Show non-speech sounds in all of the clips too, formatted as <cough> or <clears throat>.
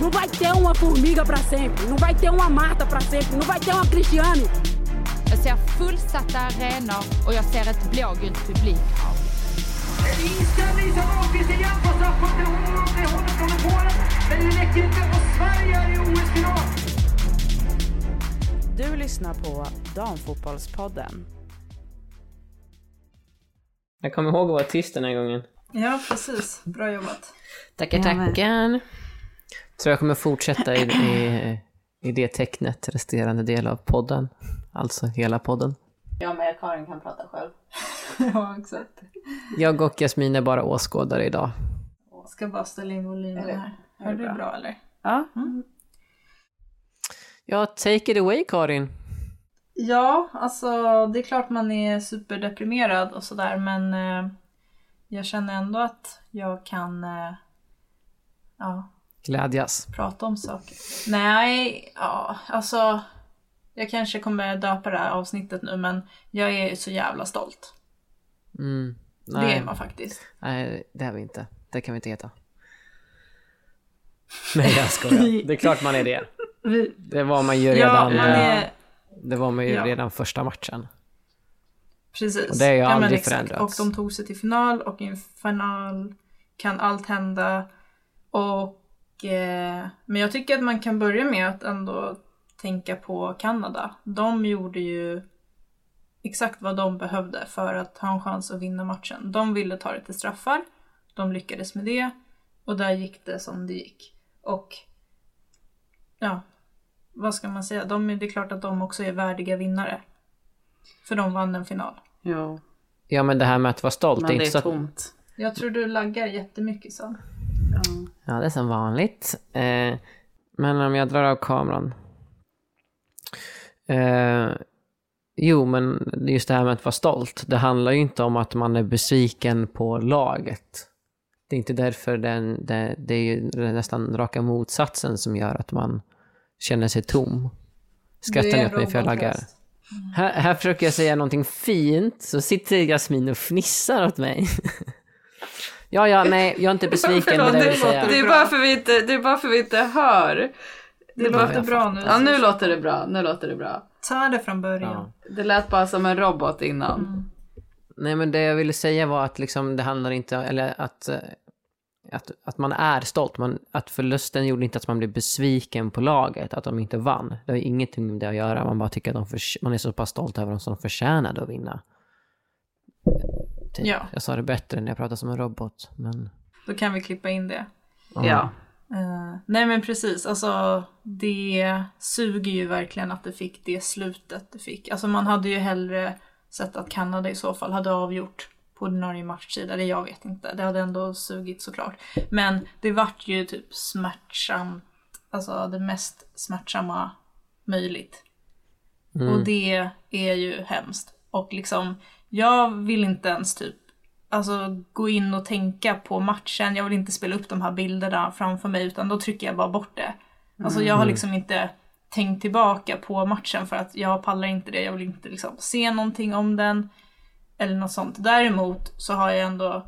Não vai ter uma formiga para sempre, não vai ter uma Marta para sempre, não vai ter uma Cristiane. Jag ser fullsatta arenor och jag ser ett blågult publikhav. Inställning som Ahlqvist igen på straffpunkten. Hon det hållet från Polen. Men det räcker inte och Sverige är i OS-final. Du lyssnar på Damfotbollspodden. Jag kommer ihåg att vara tyst den här gången. Ja, precis. Bra jobbat. Tackar, tackar. Tror jag kommer fortsätta i, i, i det tecknet resterande del av podden. Alltså hela podden. Jag med Karin kan prata själv. <laughs> ja, exakt. Jag och Jasmin är bara åskådare idag. Jag ska bara ställa in volymen här. är Hör det du bra? bra eller? Ja, Ja, take it away Karin. Ja, alltså det är klart man är superdeprimerad och sådär men eh, jag känner ändå att jag kan eh, ja, Glädjas. prata om saker. Nej, ja, alltså jag kanske kommer döpa det här avsnittet nu men jag är så jävla stolt. Mm. Det är Nej, man faktiskt. nej, det är vi inte. Det kan vi inte heta. <laughs> Nej, jag skojar. Det är klart man är det. <laughs> Vi, Det var man ju ja, redan, man eh, är, det var man ju ja. redan första matchen. Precis. Och det har ju ja, aldrig exakt. förändrats. Och de tog sig till final och i en final kan allt hända. Och, men jag tycker att man kan börja med att ändå tänka på Kanada. De gjorde ju exakt vad de behövde för att ha en chans att vinna matchen. De ville ta det till straffar. De lyckades med det. Och där gick det som det gick. Och ja, vad ska man säga? De, är- det är klart att de också är värdiga vinnare. För de vann en final. jo. Ja, men det här med att vara stolt. Men är det är så att tomt. Jag tror du laggar jättemycket så. Ja. Det är som vanligt. Eh, men om jag drar av kameran. Eh, jo, men just det här med att vara stolt. Det handlar ju inte om att man är besviken på laget. Det är inte därför den, det, det är ju nästan raka motsatsen som gör att man känner sig tom. Skrattar ni åt mig för jag laggar? Här, här försöker jag säga någonting fint, så sitter Jasmin och fnissar åt mig. <laughs> ja, ja, nej, jag är inte <laughs> besviken Förlåt, med det det, det, är bara för vi inte, det är bara för vi inte hör. Det är bara- låter bra nu. Ja, nu låter det bra. Nu låter det bra. Ta det från början. Ja. Det lät bara som en robot innan. Nej, men det jag ville säga var att liksom, det handlar inte eller att, eh, att, att man är stolt. Man, att förlusten gjorde inte att man blev besviken på laget, att de inte vann. Det har ingenting med det att göra. Man bara tycker att de förs- man är så pass stolt över dem som de förtjänade att vinna. Typ. Ja. Jag sa det bättre när jag pratade som en robot, men... Då kan vi klippa in det. Ja. Eh, nej men precis, alltså det suger ju verkligen att det fick det slutet det fick. Alltså man hade ju hellre sett att Kanada i så fall hade avgjort på ordinarie matchtid, eller jag vet inte. Det hade ändå sugit såklart. Men det vart ju typ smärtsamt, alltså det mest smärtsamma möjligt. Och det är ju hemskt. Och liksom, jag vill inte ens typ alltså, gå in och tänka på matchen. Jag vill inte spela upp de här bilderna framför mig utan då trycker jag bara bort det. Alltså jag har liksom inte tänkt tillbaka på matchen för att jag pallar inte det. Jag vill inte liksom se någonting om den. Eller något sånt. Däremot så har jag ändå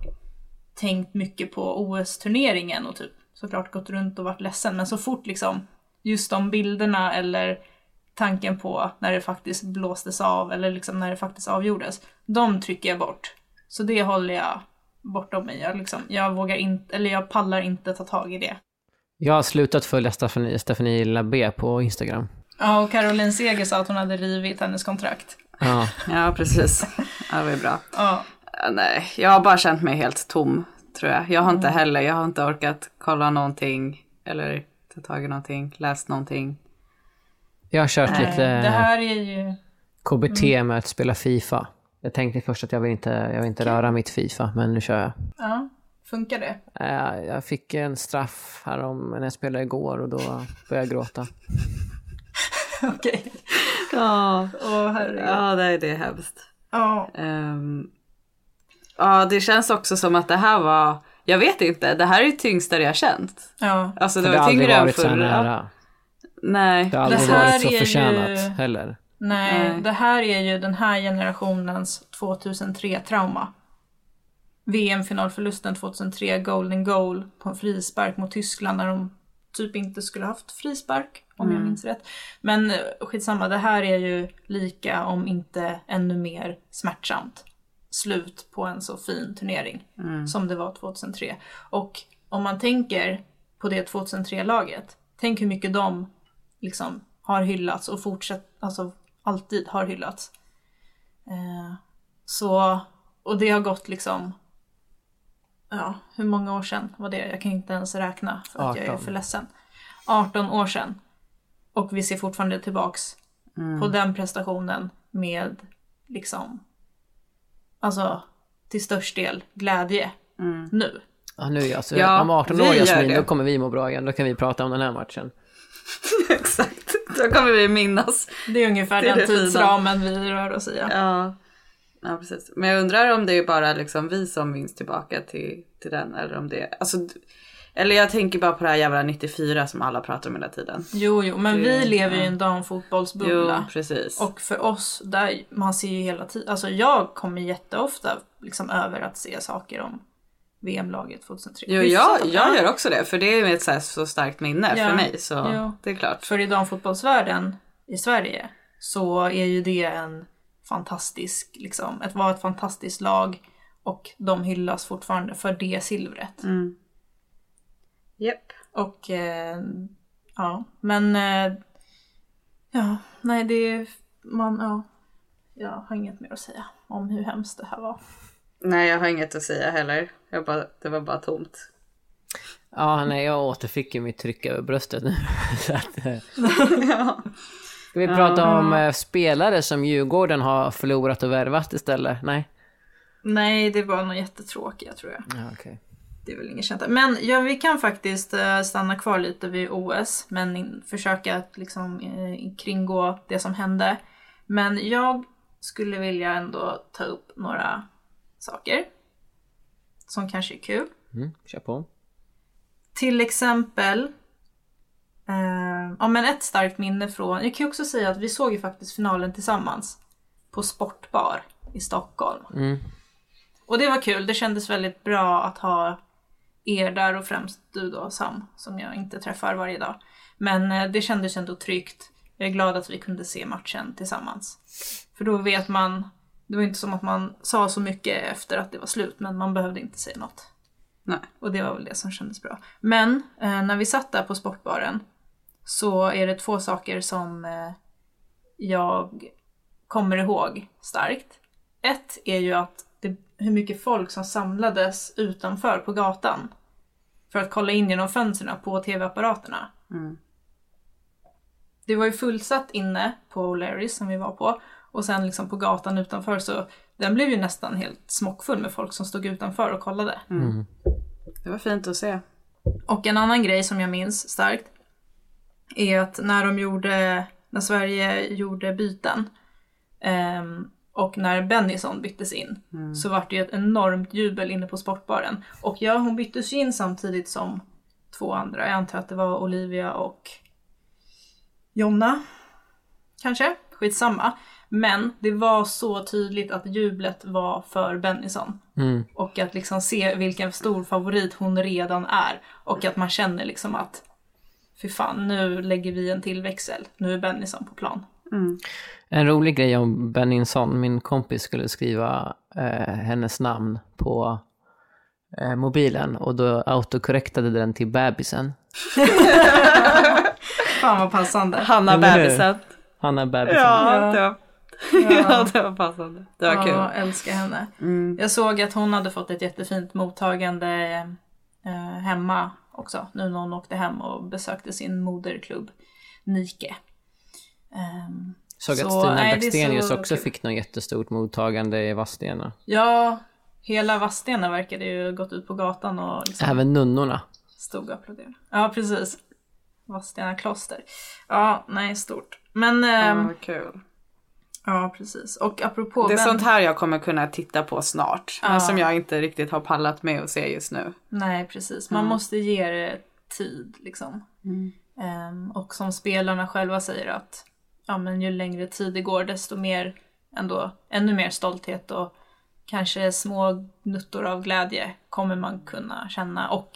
tänkt mycket på OS-turneringen och typ såklart gått runt och varit ledsen. Men så fort liksom just de bilderna eller tanken på när det faktiskt blåstes av eller liksom när det faktiskt avgjordes. De trycker jag bort. Så det håller jag bortom mig. Jag, liksom, jag vågar inte, eller jag pallar inte ta tag i det. Jag har slutat följa Stephanie, Stephanie Labé på Instagram. Ja, och Caroline Seger sa att hon hade rivit hennes kontrakt. Ja, <laughs> ja, precis. Ja, det var ju bra. Ja, Ja, nej, jag har bara känt mig helt tom, tror jag. Jag har inte heller, jag har inte orkat kolla någonting eller ta tag i någonting, läst någonting. Jag har kört nej, lite det här är ju... KBT med att spela FIFA. Jag tänkte först att jag vill inte, jag vill inte röra mitt FIFA, men nu kör jag. Ja, funkar det? Eh, Jag fick en straff här om när jag spelade igår och då började jag gråta. <laughs> Okej. Ja, Åh herregud. ja det, är- det är hemskt. Ja. Ehm, ja, det känns också som att det här var, jag vet inte, det här är det tyngsta det jag känt. ja. Alltså det det har var tyngre än förra. Nej. Det har aldrig Det här varit så är ju- förtjänat heller. Nej, Nej. det här är ju den här generationens 2003-trauma. VM-finalförlusten 2003, golden goal på en frispark mot Tyskland när de typ inte skulle haft frispark om jag Mm. minns rätt. Men eh, skitsamma, det här är ju lika om inte ännu mer smärtsamt slut på en så fin turnering som det var 2003. Och om man tänker på det 2003-laget, tänk hur mycket de liksom har hyllats och fortsatt, alltså alltid har hyllats. Eh, så, och det har gått liksom, ja, hur många år sedan var det? Jag kan inte ens räkna för att jag är 18. för ledsen. 18 år sedan. Och vi ser fortfarande tillbaks på den prestationen med liksom, alltså till störst del glädje nu. Ja, nu alltså, Ja, om 18 vi år Jasmin, då kommer vi må bra igen. Då kan vi prata om den här matchen. <laughs> Exakt. Då kommer vi minnas. Det är ungefär Det är den tidsramen vi rör oss i. Ja. Ja. ja, precis. Men jag undrar om det är bara liksom vi som minns tillbaka till, till den eller om det. Alltså, eller jag tänker bara på det här jävla 94 som alla pratar om hela tiden. Jo, jo, men Det- vi lever ju i en Jo, damfotbollsbubbla. precis. Och för oss, där man ser ju hela tiden, alltså jag kommer jätteofta liksom över att se saker om VM-laget 2003. Jo, jag, jag gör också det för det är ett så, här, så starkt minne Ja. för mig så Jo. det är klart. För i damfotbollsvärlden i Sverige så är ju det en fantastisk, liksom, ett var ett fantastiskt lag och de hyllas fortfarande för det silvret. Mm. Japp. Och eh, ja, men eh, ja, nej det är, man, ja, jag har inget mer att säga om hur hemskt det här var. Nej, jag har inget att säga heller. Jag bara, det var bara tomt. Ja, nej, jag återfick ju mitt tryck över bröstet nu. <laughs> Så att, eh. <laughs> Ska vi prata om eh, spelare som Djurgården har förlorat och värvat istället? Nej? Nej, det var nog jättetråkiga tror jag. Ja, okej. Det är väl inget känt. Men ja, vi kan faktiskt eh, stanna kvar lite vid OS, men försöka att liksom kringgå det som hände. Men jag skulle vilja ändå ta upp några saker som kanske är kul. Mm, kör på. Till exempel, eh, ja men ett starkt minne från, jag kan ju också säga att vi såg ju faktiskt finalen tillsammans på Sportbar i Stockholm. Mm. Och det var kul, det kändes väldigt bra att ha er där och främst du då Sam, som jag inte träffar varje dag. Men eh, det kändes ändå tryggt. Jag är glad att vi kunde se matchen tillsammans. För då vet man, det var inte som att man sa så mycket efter att det var slut, men man behövde inte säga något. Nej. Och det var väl det som kändes bra. Men eh, när vi satt där på sportbaren så är det två saker som eh, jag kommer ihåg starkt. Ett är ju att det, hur mycket folk som samlades utanför på gatan för att kolla in genom fönstren på tv-apparaterna. Mm. Det var ju fullsatt inne på O'Learys som vi var på och sen liksom på gatan utanför så den blev ju nästan helt smockfull med folk som stod utanför och kollade. Det var fint att se. Och en annan grej som jag minns starkt är att när de gjorde, när Sverige gjorde byten ehm, och när Bennison byttes in så var det ju ett enormt jubel inne på sportbaren. Och ja, hon byttes ju in samtidigt som två andra. Jag antar att det var Olivia och Jonna. Kanske? Skitsamma. Men det var så tydligt att jublet var för Bennison. Mm. Och att liksom se vilken stor favorit hon redan är. Och att man känner liksom att Fy fan, nu lägger vi en till växel. Nu är Bennison på plan. En rolig grej om Benningsson, min kompis skulle skriva eh, hennes namn på eh, mobilen och då autokorrektade den till bebisen. <laughs> Fan vad passande. Hanna bebisen. Hanna bebisen. Ja, det var, <laughs> ja, det var passande. Det var Ja, kul. älskar henne. Mm. Jag såg att hon hade fått ett jättefint mottagande eh, hemma också. Nu när hon åkte hem och besökte sin moderklubb Nike. Ehm, Såg Så, att Stina nej, Blackstenius så också kul. fick något jättestort mottagande i Vadstena. ja, hela Vadstena verkade ju gått ut på gatan och liksom Även nunnorna. stod och applåderade. Ja, precis. Vadstena kloster. Ja, nej, stort. Men, Ja, vad kul. Ja precis. Och apropå Det är Ben- sånt här jag kommer kunna titta på snart. Ja. Men som jag inte riktigt har pallat med att se just nu. Nej, precis. Man måste ge det tid liksom. Ehm, och som spelarna själva säger att ja, men ju längre tid det går desto mer ändå, ännu mer stolthet och kanske små nuttor av glädje kommer man kunna känna och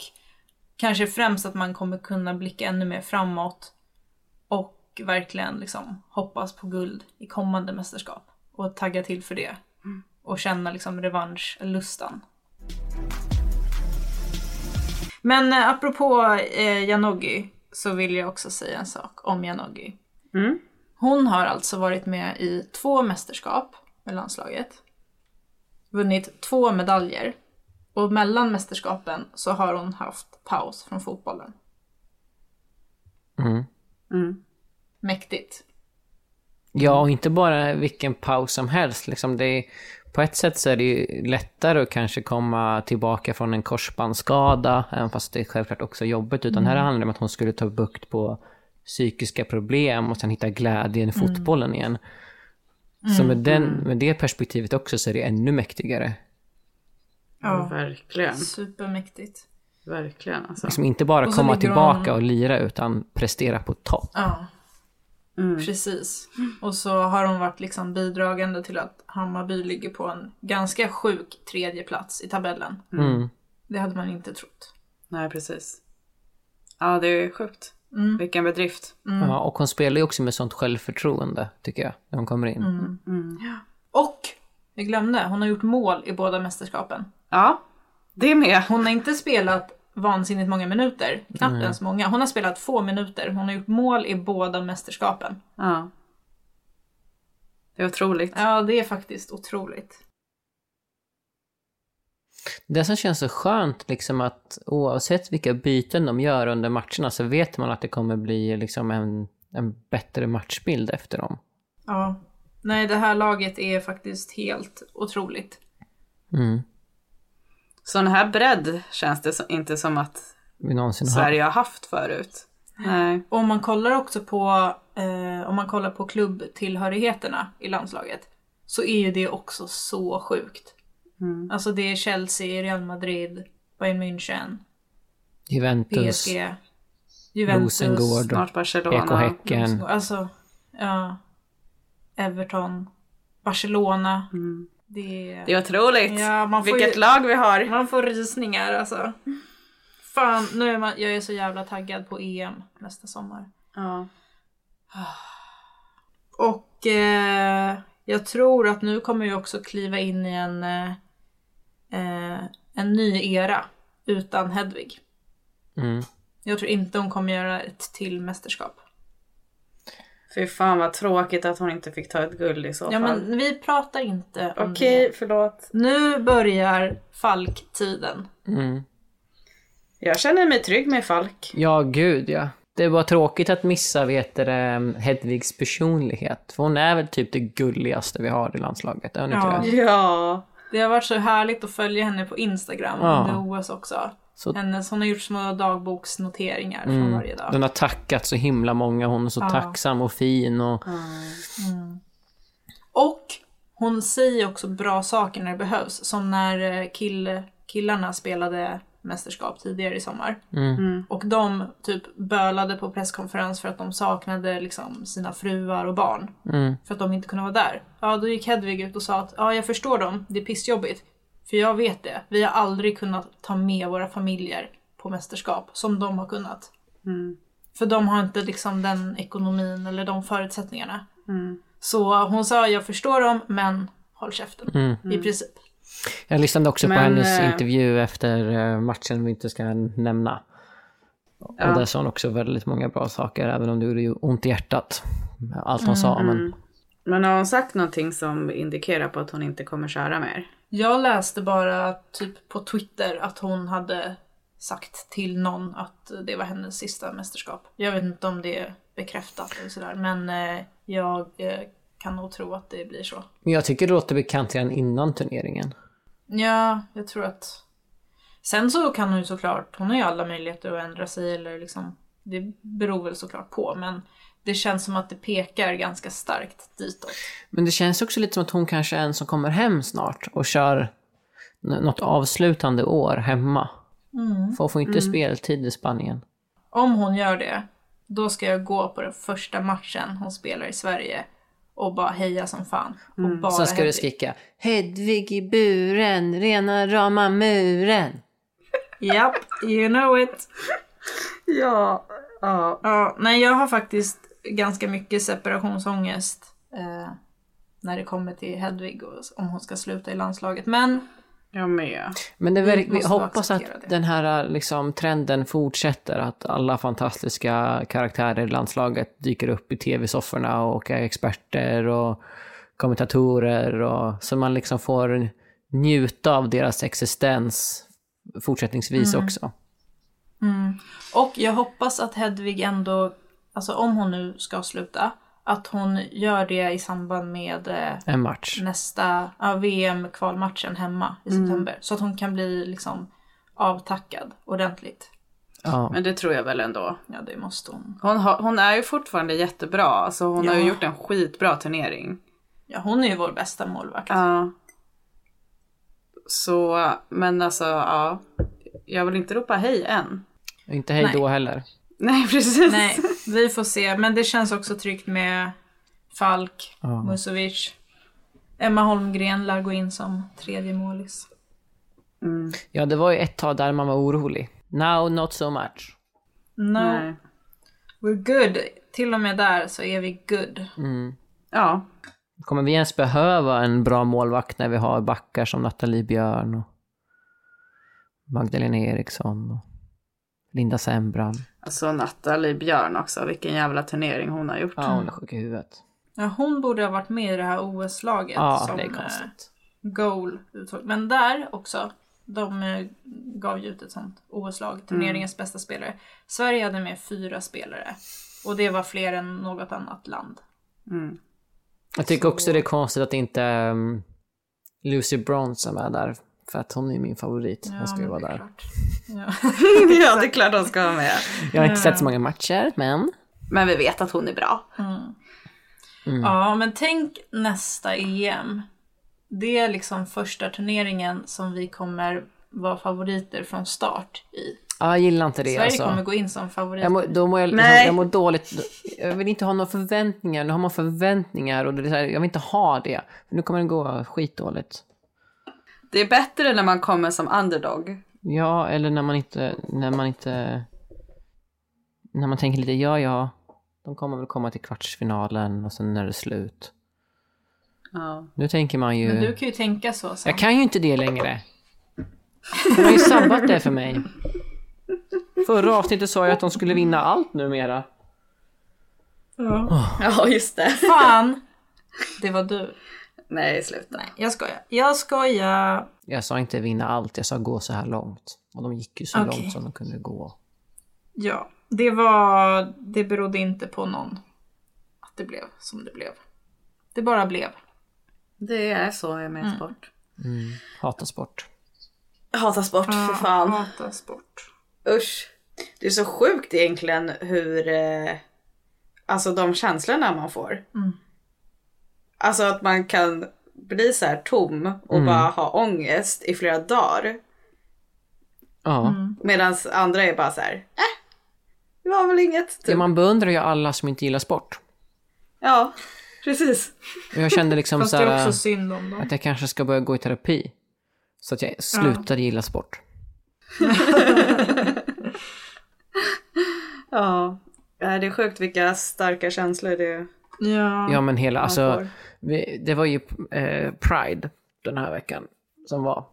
kanske främst att man kommer kunna blicka ännu mer framåt och verkligen liksom hoppas på guld i kommande mästerskap och tagga till för det. Och känna liksom revanschlustan. Men eh, apropå eh, Janogy så vill jag också säga en sak om Janogy. Mm. Hon har alltså varit med i två mästerskap med landslaget. Vunnit två medaljer. Och mellan mästerskapen så har hon haft paus från fotbollen. Mm. Mm. Mäktigt. Ja, och inte bara vilken paus som helst. Liksom det är, på ett sätt så är det ju lättare att kanske komma tillbaka från en korsbandsskada, även fast det är självklart också jobbigt. Utan här handlar det om att hon skulle ta bukt på psykiska problem och sen hitta glädjen i fotbollen igen. Så med, den, med det perspektivet också så är det ännu mäktigare. Ja, Verkligen. supermäktigt. Verkligen alltså. Liksom inte bara komma tillbaka hon- och lira utan prestera på topp. Ja, Mm. precis. Och så har hon varit liksom bidragande till att Hammarby ligger på en ganska sjuk tredje plats i tabellen. Mm. Det hade man inte trott. Nej precis. Ja det är sjukt. Mm. Vilken bedrift. Ja, och hon spelar ju också med sånt självförtroende, tycker jag, när hon kommer in. Mm. Och, jag glömde, hon har gjort mål i båda mästerskapen. Ja. Det med. Hon har inte spelat vansinnigt många minuter, knappt ens många. Hon har spelat få minuter. Hon har gjort mål i båda mästerskapen. Ja. Det är otroligt. Ja, det är faktiskt otroligt. Det som känns så skönt, liksom att oavsett vilka byten de gör under matcherna så vet man att det kommer bli liksom en, en bättre matchbild efter dem. Ja. Nej, det här laget är faktiskt helt otroligt. Mm. Sån här bredd känns det som, inte som att Vi någonsin har. Sverige har haft förut. Nej. Och om man kollar också på, eh, om man kollar på klubbtillhörigheterna i landslaget så är ju det också så sjukt. Mm. Alltså det är Chelsea, Real Madrid, Bayern München, Juventus, PSG, Juventus, Rosengård, Snart Barcelona. BK Häcken. Alltså, ja. Everton, Barcelona. Mm. Det, Det är otroligt. Ja, man får Vilket ju- lag vi har. Man får rysningar alltså. Fan, nu är man, jag är så jävla taggad på EM nästa sommar. Ja. Och eh, jag tror att nu kommer vi också kliva in i en, eh, eh, en ny era utan Hedvig. Mm. Jag tror inte hon kommer göra ett till mästerskap. Fy fan vad tråkigt att hon inte fick ta ett guld i så Ja fall. men vi pratar inte om Okej, det. förlåt. Nu börjar Falk-tiden. Mm. Jag känner mig trygg med Falk. Ja, gud ja. Det var tråkigt att missa vet du, det, Hedvigs personlighet. För hon är väl typ det gulligaste vi har i landslaget, är hon inte Ja. det? Ja. Det har varit så härligt att följa henne på Instagram Ja. under OS också. Så- Hennes, hon har gjort små dagboksnoteringar från Mm. varje dag. Den har tackat så himla många, hon är så Ja. tacksam och fin och... Och hon säger också bra saker när det behövs. Som när eh, kill, killarna spelade mästerskap tidigare i sommar. Mm. Och de typ bölade på presskonferens för att de saknade liksom sina fruar och barn. Mm. För att de inte kunde vara där. Ja, då gick Hedvig ut och sa att ja, jag förstår dem. Det är pissjobbigt. För jag vet det. Vi har aldrig kunnat ta med våra familjer på mästerskap som de har kunnat. Mm. För de har inte liksom den ekonomin eller de förutsättningarna. Mm. Så hon sa jag förstår dem men håll käften. Mm. I princip. Jag lyssnade också på Men, hennes eh, intervju efter eh, matchen vi inte ska nämna. Och Ja. där sa hon också väldigt många bra saker, även om det gjorde ju ont i hjärtat. Allt hon sa, men... Men har hon sagt någonting som indikerar på att hon inte kommer köra mer? Jag läste bara typ på Twitter att hon hade sagt till någon att det var hennes sista mästerskap. Jag vet inte om det är bekräftat eller sådär men eh, jag eh, kan nog tro att det blir så. Men jag tycker det låter bekant redan innan turneringen. Ja, jag tror att... Sen så kan hon ju såklart, hon har ju alla möjligheter att ändra sig eller liksom, det beror väl såklart på men det känns som att det pekar ganska starkt ditåt. Men det känns också lite som att hon kanske är en som kommer hem snart och kör något avslutande år hemma. För hon får inte speltid i Spanien. Om hon gör det, då ska jag gå på den första matchen hon spelar i Sverige och bara heja som fan. Och bara Sen ska du Hedvig. skrika Hedvig i buren, rena rama muren. Japp, you know it. Ja, ja. Ja, nej jag har faktiskt ganska mycket separationsångest eh, när det kommer till Hedvig och om hon ska sluta i landslaget. Men Jag med. Men det Vi verk, vi hoppas att det. den här liksom, trenden fortsätter, att alla fantastiska karaktärer i landslaget dyker upp i tv-sofforna och är experter och kommentatorer och så man liksom får njuta av deras existens fortsättningsvis Mm. också. Och jag hoppas att Hedvig ändå, alltså om hon nu ska sluta, att hon gör det i samband med eh, En match. nästa ja, VM-kvalmatchen hemma i september. Så att hon kan bli liksom avtackad ordentligt. Ja. Men det tror jag väl ändå. Ja, det måste hon. Hon, har, hon är ju fortfarande jättebra. Alltså hon har ju Ja. gjort en skitbra turnering. Ja, hon är ju vår bästa målvakt. Ja. Så, men alltså ja. Jag vill inte ropa hej än. Inte hej då heller. Nej precis. Nej, vi får se. Men det känns också tryggt med Falk, Ja. Musovic. Emma Holmgren lär gå in som tredje målis. Mm. Ja, det var ju ett tag där man var orolig. Now not so much. No, Nej. we're good. Till och med där så är vi good. Mm. Ja. Kommer vi ens behöva en bra målvakt när vi har backar som Nathalie Björn och Magdalena Eriksson och Linda Sembrand? Alltså Nathalie Björn också. Vilken jävla turnering hon har gjort. Ja, hon är sjuk i huvudet. Ja, hon borde ha varit med i det här OS-laget Ja, som det är eh, konstigt. goal. uttog. Men där också, de eh, gav ju ut ett sånt OS-lag, turneringens bästa spelare. Sverige hade med fyra spelare. Och det var fler än något annat land. Mm. Jag tycker också det är konstigt att inte um, Lucy Bronze är med där. För att hon är min favorit. Hon ska ju vara det är där. klart. Ja. <laughs> ja det är klart hon ska vara med. Jag har inte sett så många matcher, men... Men vi vet att hon är bra. ja, men tänk nästa EM. Det är liksom första turneringen som vi kommer vara favoriter från start i. Ja, jag gillar inte det Sverige alltså. kommer gå in som favoriter. Jag mår, då mår jag, Nej. jag mår dåligt. Jag vill inte ha några förväntningar. Nu har man förväntningar och det är så här, jag vill inte ha det. Nu kommer det gå skitdåligt. Det är bättre när man kommer som underdog. Ja, eller när man inte... När man inte... När man tänker lite, ja, ja. De kommer väl komma till kvartsfinalen och sen är det slut. Ja. Nu tänker man ju... Men du kan ju tänka så. Sen. Jag kan ju inte det längre. De har ju sabbat det för mig. Förra avsnittet sa jag att de skulle vinna allt numera. ja just det. Fan! Det var du. Nej sluta. Nej, jag skojar. Jag skojar. Jag sa inte vinna allt, jag sa gå så här långt. Och de gick ju så Okej. långt som de kunde gå. Ja, det var... Det berodde inte på någon. Att det blev som det blev. Det bara blev. Det är så jag med sport. Hatar sport. Jag hatar sport för fan. Hata sport. Usch. Det är så sjukt egentligen hur, eh, alltså de känslorna man får. Alltså att man kan bli så här tom och bara ha ångest i flera dagar. Ja. Medan andra är bara så här, äh, det var väl inget. ja. Typ. Man beundrar ju alla som inte gillar sport. Ja, precis. Och jag kände liksom Fast så det är här, också synd om dem. att jag kanske ska börja gå i terapi. Så att jag slutar gilla sport. <laughs> Ja, Ja, det är sjukt vilka starka känslor det Ja. Ja men hela, alltså, får. Vi, det var ju eh, Pride den här veckan som var.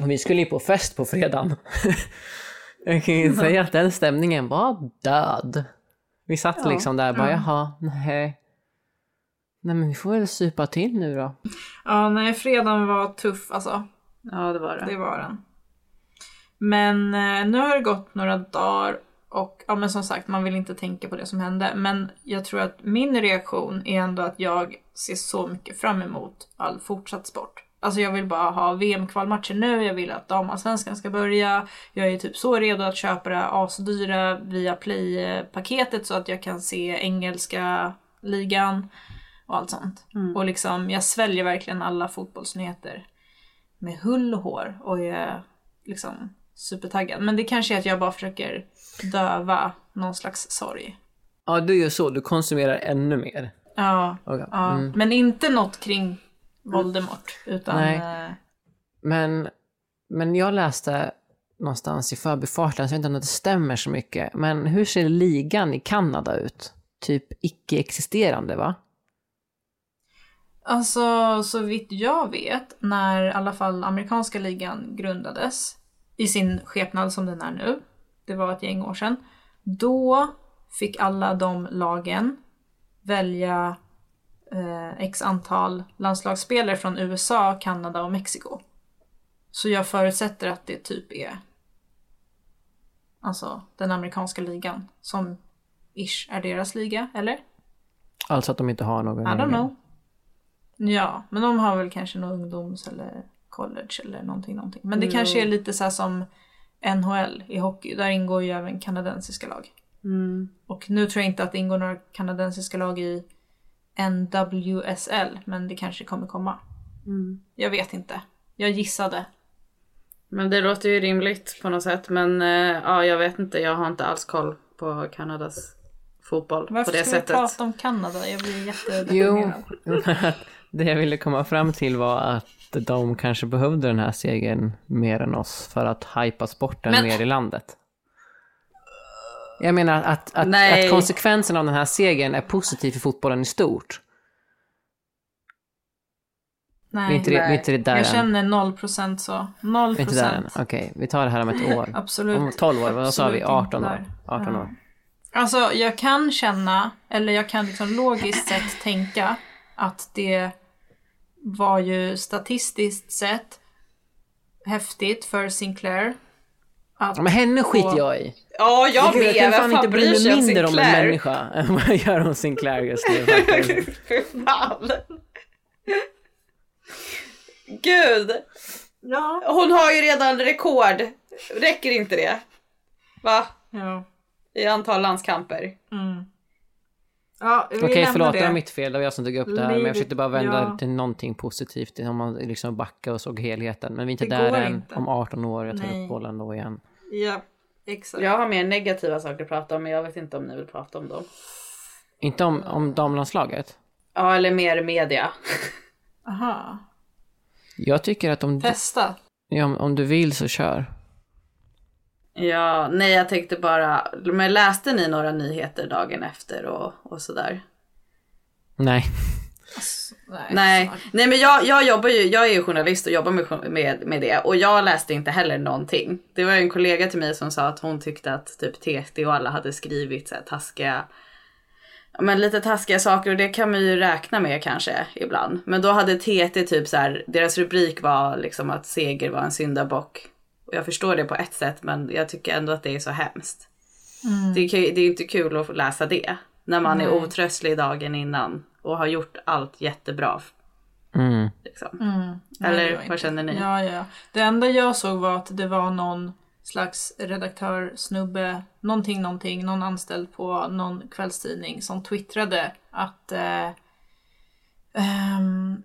Och vi skulle ju på fest på fredagen. <laughs> Jag kan ju säga att den stämningen var död. Vi satt liksom där bara, jaha, nej. Nej men vi får väl supa till nu då. Ja, nej, fredagen var tuff alltså. Ja, det var det. Det var den. Men eh, nu har det gått några dagar och ja, men som sagt, man vill inte tänka på det som hände. Men jag tror att min reaktion är ändå att jag ser så mycket fram emot all fortsatt sport. Alltså jag vill bara ha VM-kvalmatcher nu, jag vill att damallsvenskan ska börja. Jag är typ så redo att köpa det asdyra via Play-paketet så att jag kan se engelska ligan och allt sånt. Och liksom, jag sväljer verkligen alla fotbollsnyheter med hull och hår och är liksom supertaggad. Men det kanske är att jag bara försöker döva någon slags sorg. Ja, du gör så. Du konsumerar ännu mer. Ja, Okej. ja. Mm. men inte något kring Voldemort. Utan Nej. eh, Men, men jag läste någonstans i förbifarten, så jag vet inte om det stämmer så mycket. Men hur ser ligan i Kanada ut? Typ icke-existerande, va? Alltså, så vitt jag vet, när i alla fall amerikanska ligan grundades i sin skepnad som den är nu, det var ett gäng år sedan, då fick alla de lagen välja eh, x antal landslagsspelare från USA, Kanada och Mexiko. Så jag förutsätter att det typ är alltså den amerikanska ligan som ish är deras liga, eller? Alltså att de inte har någon I don't know. Ja, men de har väl kanske någon ungdoms eller college eller någonting, någonting. Men det kanske är lite så här som NHL i hockey. Där ingår ju även kanadensiska lag. Och nu tror jag inte att det ingår några kanadensiska lag i NWSL, men det kanske kommer komma. Jag vet inte. Jag gissade. Men det låter ju rimligt på något sätt. Men eh, ja, jag vet inte. Jag har inte alls koll på Kanadas fotboll Varför på det ska vi sättet. prata om Kanada? Jag blir Jo, jättedeprimerad. Det jag ville komma fram till var att de kanske behövde den här segern mer än oss för att hypa sporten Men- mer i landet. Jag menar att, att, Nej. att konsekvensen av den här segern är positiv för fotbollen i stort. Vi är Nej, inte, vi är inte där jag än. känner 0% så. 0%. Vi är inte där än. Okej, vi tar det här om ett år. <laughs> Absolut. Om 12 år, vad sa vi? Absolut inte 18 år? där. 18 Ja. år. Alltså jag kan känna, eller jag kan liksom logiskt sett tänka att det var ju statistiskt sett häftigt för Sinclair. Att men henne skiter få- jag i. Ja, jag Gud, med. kan fan fan inte bry mig om mindre om en Sinclair? människa än vad jag gör om Sinclair just nu. <laughs> fan. Gud. Ja. Hon har ju redan rekord. Räcker inte det? Va? Ja. I antal landskamper. Mm. Ja, Okej, lämnar förlåt, det var mitt fel. Det var jag som tog upp det här. Men jag försökte bara vända ja. till någonting positivt. Om man liksom backar och såg helheten. Men vi är inte Det där än. inte. Om 18 år, jag tar Nej. upp bollen då igen. Ja, exakt. Jag har mer negativa saker att prata om men jag vet inte om ni vill prata om dem. Inte om, om damlandslaget. Ja, eller mer media. Aha. Jag tycker att om du, Testa. ja, om- om du vill så kör. Ja, nej jag tänkte bara, men läste ni några nyheter dagen efter och, och sådär? Nej. Nej. Nej, nej men jag, jag jobbar ju, jag är ju journalist och jobbar med, med, med det och jag läste inte heller någonting. Det var en kollega till mig som sa att hon tyckte att typ TT och alla hade skrivit så här taskiga, men lite taskiga saker och det kan man ju räkna med kanske ibland. Men då hade TT typ så här, deras rubrik var liksom att seger var en syndabock. Och jag förstår det på ett sätt men jag tycker ändå att det är så hemskt. Det, är, det är inte kul att läsa det. När man är otröstlig dagen innan och har gjort allt jättebra. Mm. Liksom. Nej, det Eller vad inte. känner ni? Ja, ja. Det enda jag såg var att det var någon slags redaktör, snubbe, någonting, någonting, någon anställd på någon kvällstidning som twittrade att eh, ehm,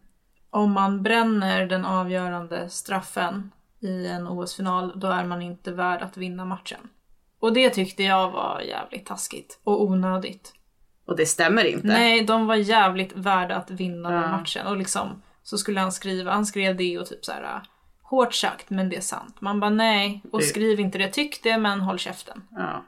om man bränner den avgörande straffen i en OS-final, då är man inte värd att vinna matchen. Och det tyckte jag var jävligt taskigt och onödigt. Och det stämmer inte. Nej, de var jävligt värda att vinna den Ja. matchen. Och liksom så skulle han skriva, han skrev det och typ så här hårt sagt men det är sant. Man bara nej, och skriv inte det. Tyck det men håll käften. Ja.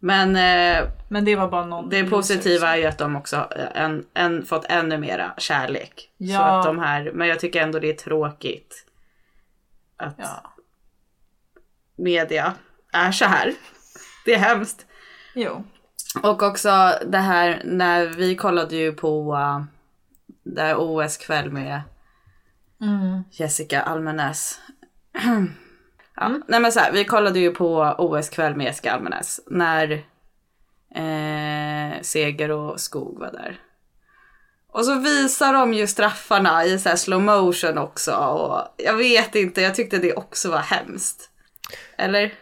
Men eh, Men det var bara någon det positiva är ju att de också har en, en, fått ännu mera kärlek. Så Ja. att de här, men jag tycker ändå det är tråkigt att Ja. media är så här. Det är hemskt. Jo. Och också det här när vi kollade ju på uh, där OS-kväll med Mm. Jessica Almenäs. <clears throat> ja, Nej men så här, vi kollade ju på OS-kväll med Jessica Almenäs när eh, Seger och Skog var där. Och så visar de ju straffarna i så här slow motion också och jag vet inte, jag tyckte det också var hemskt. Eller?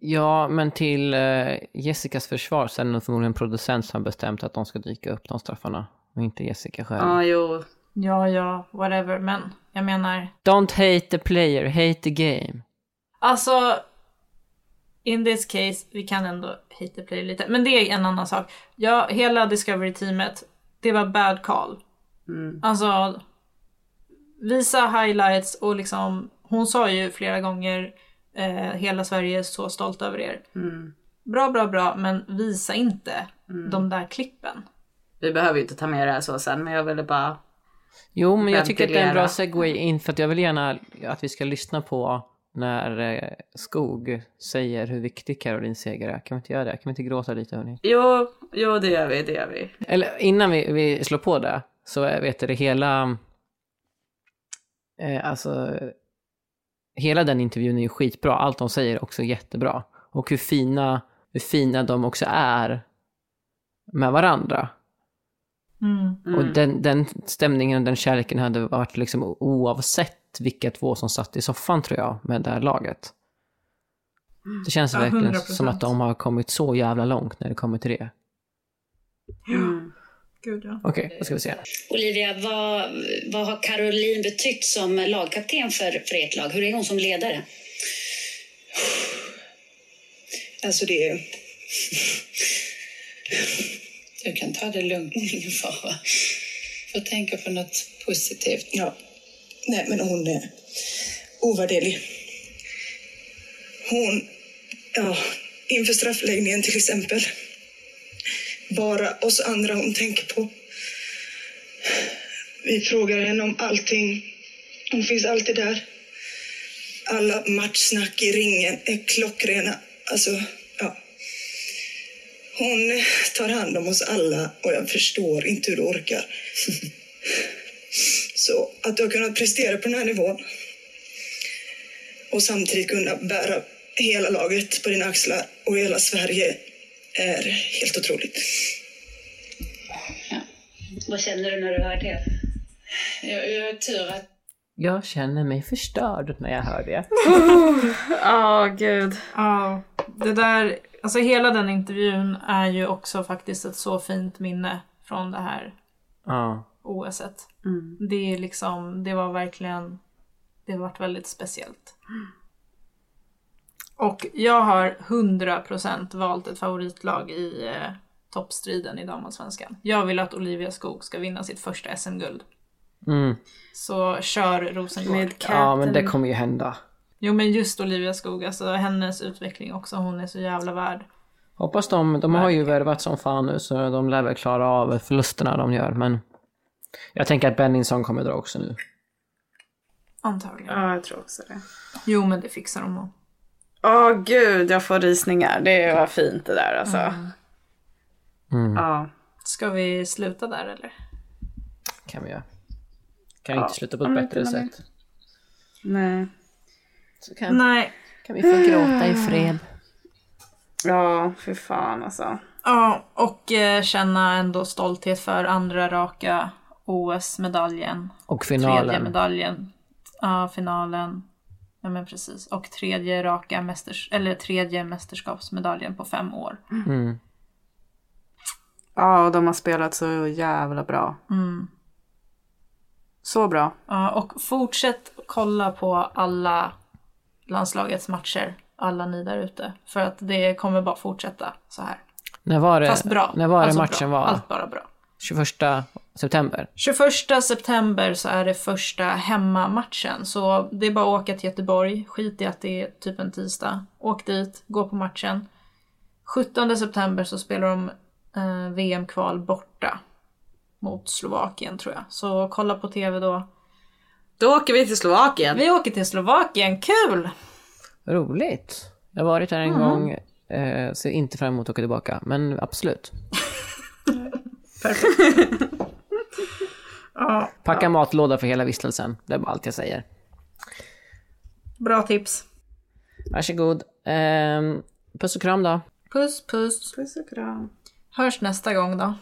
Ja, men till eh, Jessicas försvar så är det nog förmodligen en producent som har bestämt att de ska dyka upp de straffarna. Och inte Jessica själv. Ja, jo. Ja, ja, whatever. Men jag menar, Don't hate the player, hate the game. alltså in this case, vi kan ändå hate the player lite. Men det är en annan sak. Ja, hela Discovery-teamet, det var bad call. Alltså, visa highlights och liksom, hon sa ju flera gånger Eh, hela Sverige är så stolt över er. Bra, bra, bra, men visa inte de där klippen. Vi behöver ju inte ta med det här så sen, men jag ville bara... Jo, men jag tycker att det är en bra segway in för att jag vill gärna att vi ska lyssna på när eh, Skog säger hur viktig Carolines seger är. Kan vi inte göra det? Kan vi inte gråta lite hörni? Jo, jo det gör vi, det gör vi. Eller innan vi, vi slår på det så vet du det hela... Eh, alltså... Hela den intervjun är ju skitbra. Allt de säger är också jättebra. Och hur fina, hur fina de också är med varandra. Och den, den stämningen och den kärleken hade varit liksom oavsett vilka två som satt i soffan tror jag med det här laget. Det känns Ja, verkligen 100%. som att de har kommit så jävla långt när det kommer till det. Gud ja. Okej, då ska vi se. Olivia, vad, vad har Caroline betytt som lagkapten för, för ert lag? Hur är hon som ledare? Alltså det är... <laughs> Du kan ta det lugnt, ingen fara. Får tänka på något positivt. Ja. Nej, men hon är ovärderlig. Hon... Ja, inför straffläggningen till exempel. Bara oss andra hon tänker på. Vi frågar henne om allting. Hon finns alltid där. Alla matchsnack i ringen är klockrena. Alltså, ja. Hon tar hand om oss alla och jag förstår inte hur du orkar. <laughs> Så att du har kunnat prestera på den här nivån och samtidigt kunna bära hela laget på dina axlar och hela Sverige är helt otroligt. Ja. Vad känner du när du hör det? Jag, jag har tur att Jag känner mig förstörd när jag hör det. <laughs> Ja, gud. Ja, det där, alltså hela den intervjun är ju också faktiskt ett så fint minne från det här Ja. OSet. Det är liksom, det var verkligen, det har varit väldigt speciellt. Och jag har 100% valt ett favoritlag i eh, toppstriden i damallsvenskan. Jag vill att Olivia Skog ska vinna sitt första SM-guld. Mm. Så kör Rosengård. Med ja, men det kommer ju hända. Jo men just Olivia Skog, alltså hennes utveckling också, hon är så jävla värd. Hoppas de, de har ju värvat som fan nu så de lär väl klara av förlusterna de gör men jag tänker att Benningsson kommer dra också nu. Antagligen. Ja, jag tror också det. Jo men det fixar de nog. Åh gud, jag får rysningar. Det var fint det där alltså. Mm. Ja. Ska vi sluta där eller? Kan vi göra. Kan vi Ja, inte sluta på ett bättre sätt? Nej. Så kan, Nej. kan vi få gråta i fred. Ja, för fan alltså. Ja, och eh, känna ändå stolthet för andra raka OS-medaljen. Och Tredje finalen. medaljen. Ja, finalen. Ja men precis. Och tredje raka mästers eller tredje mästerskapsmedaljen på fem år. Mm. Ja, och de har spelat så jävla bra. Så bra. Ja, och fortsätt kolla på alla landslagets matcher. Alla ni där ute. För att det kommer bara fortsätta så här. När var det, Fast bra. när var det Alltså matchen bra. var? Allt bara bra. 21 september? 21 september så är det första hemmamatchen. Så det är bara att åka till Göteborg. Skit i att det är typ en tisdag. Åk dit, gå på matchen. 17 september så spelar de eh, VM-kval borta. Mot Slovakien tror jag. Så kolla på TV då. Då åker vi till Slovakien. Vi åker till Slovakien, kul! Roligt. Jag har varit där en Mm. gång. Eh, ser inte fram emot att åka tillbaka. Men absolut. <laughs> Ja, Packa matlåda för hela vistelsen. Det är bara allt jag säger. bra tips. Varsågod. Eh, puss och kram då. Puss puss. Puss och kram. Hörs nästa gång då.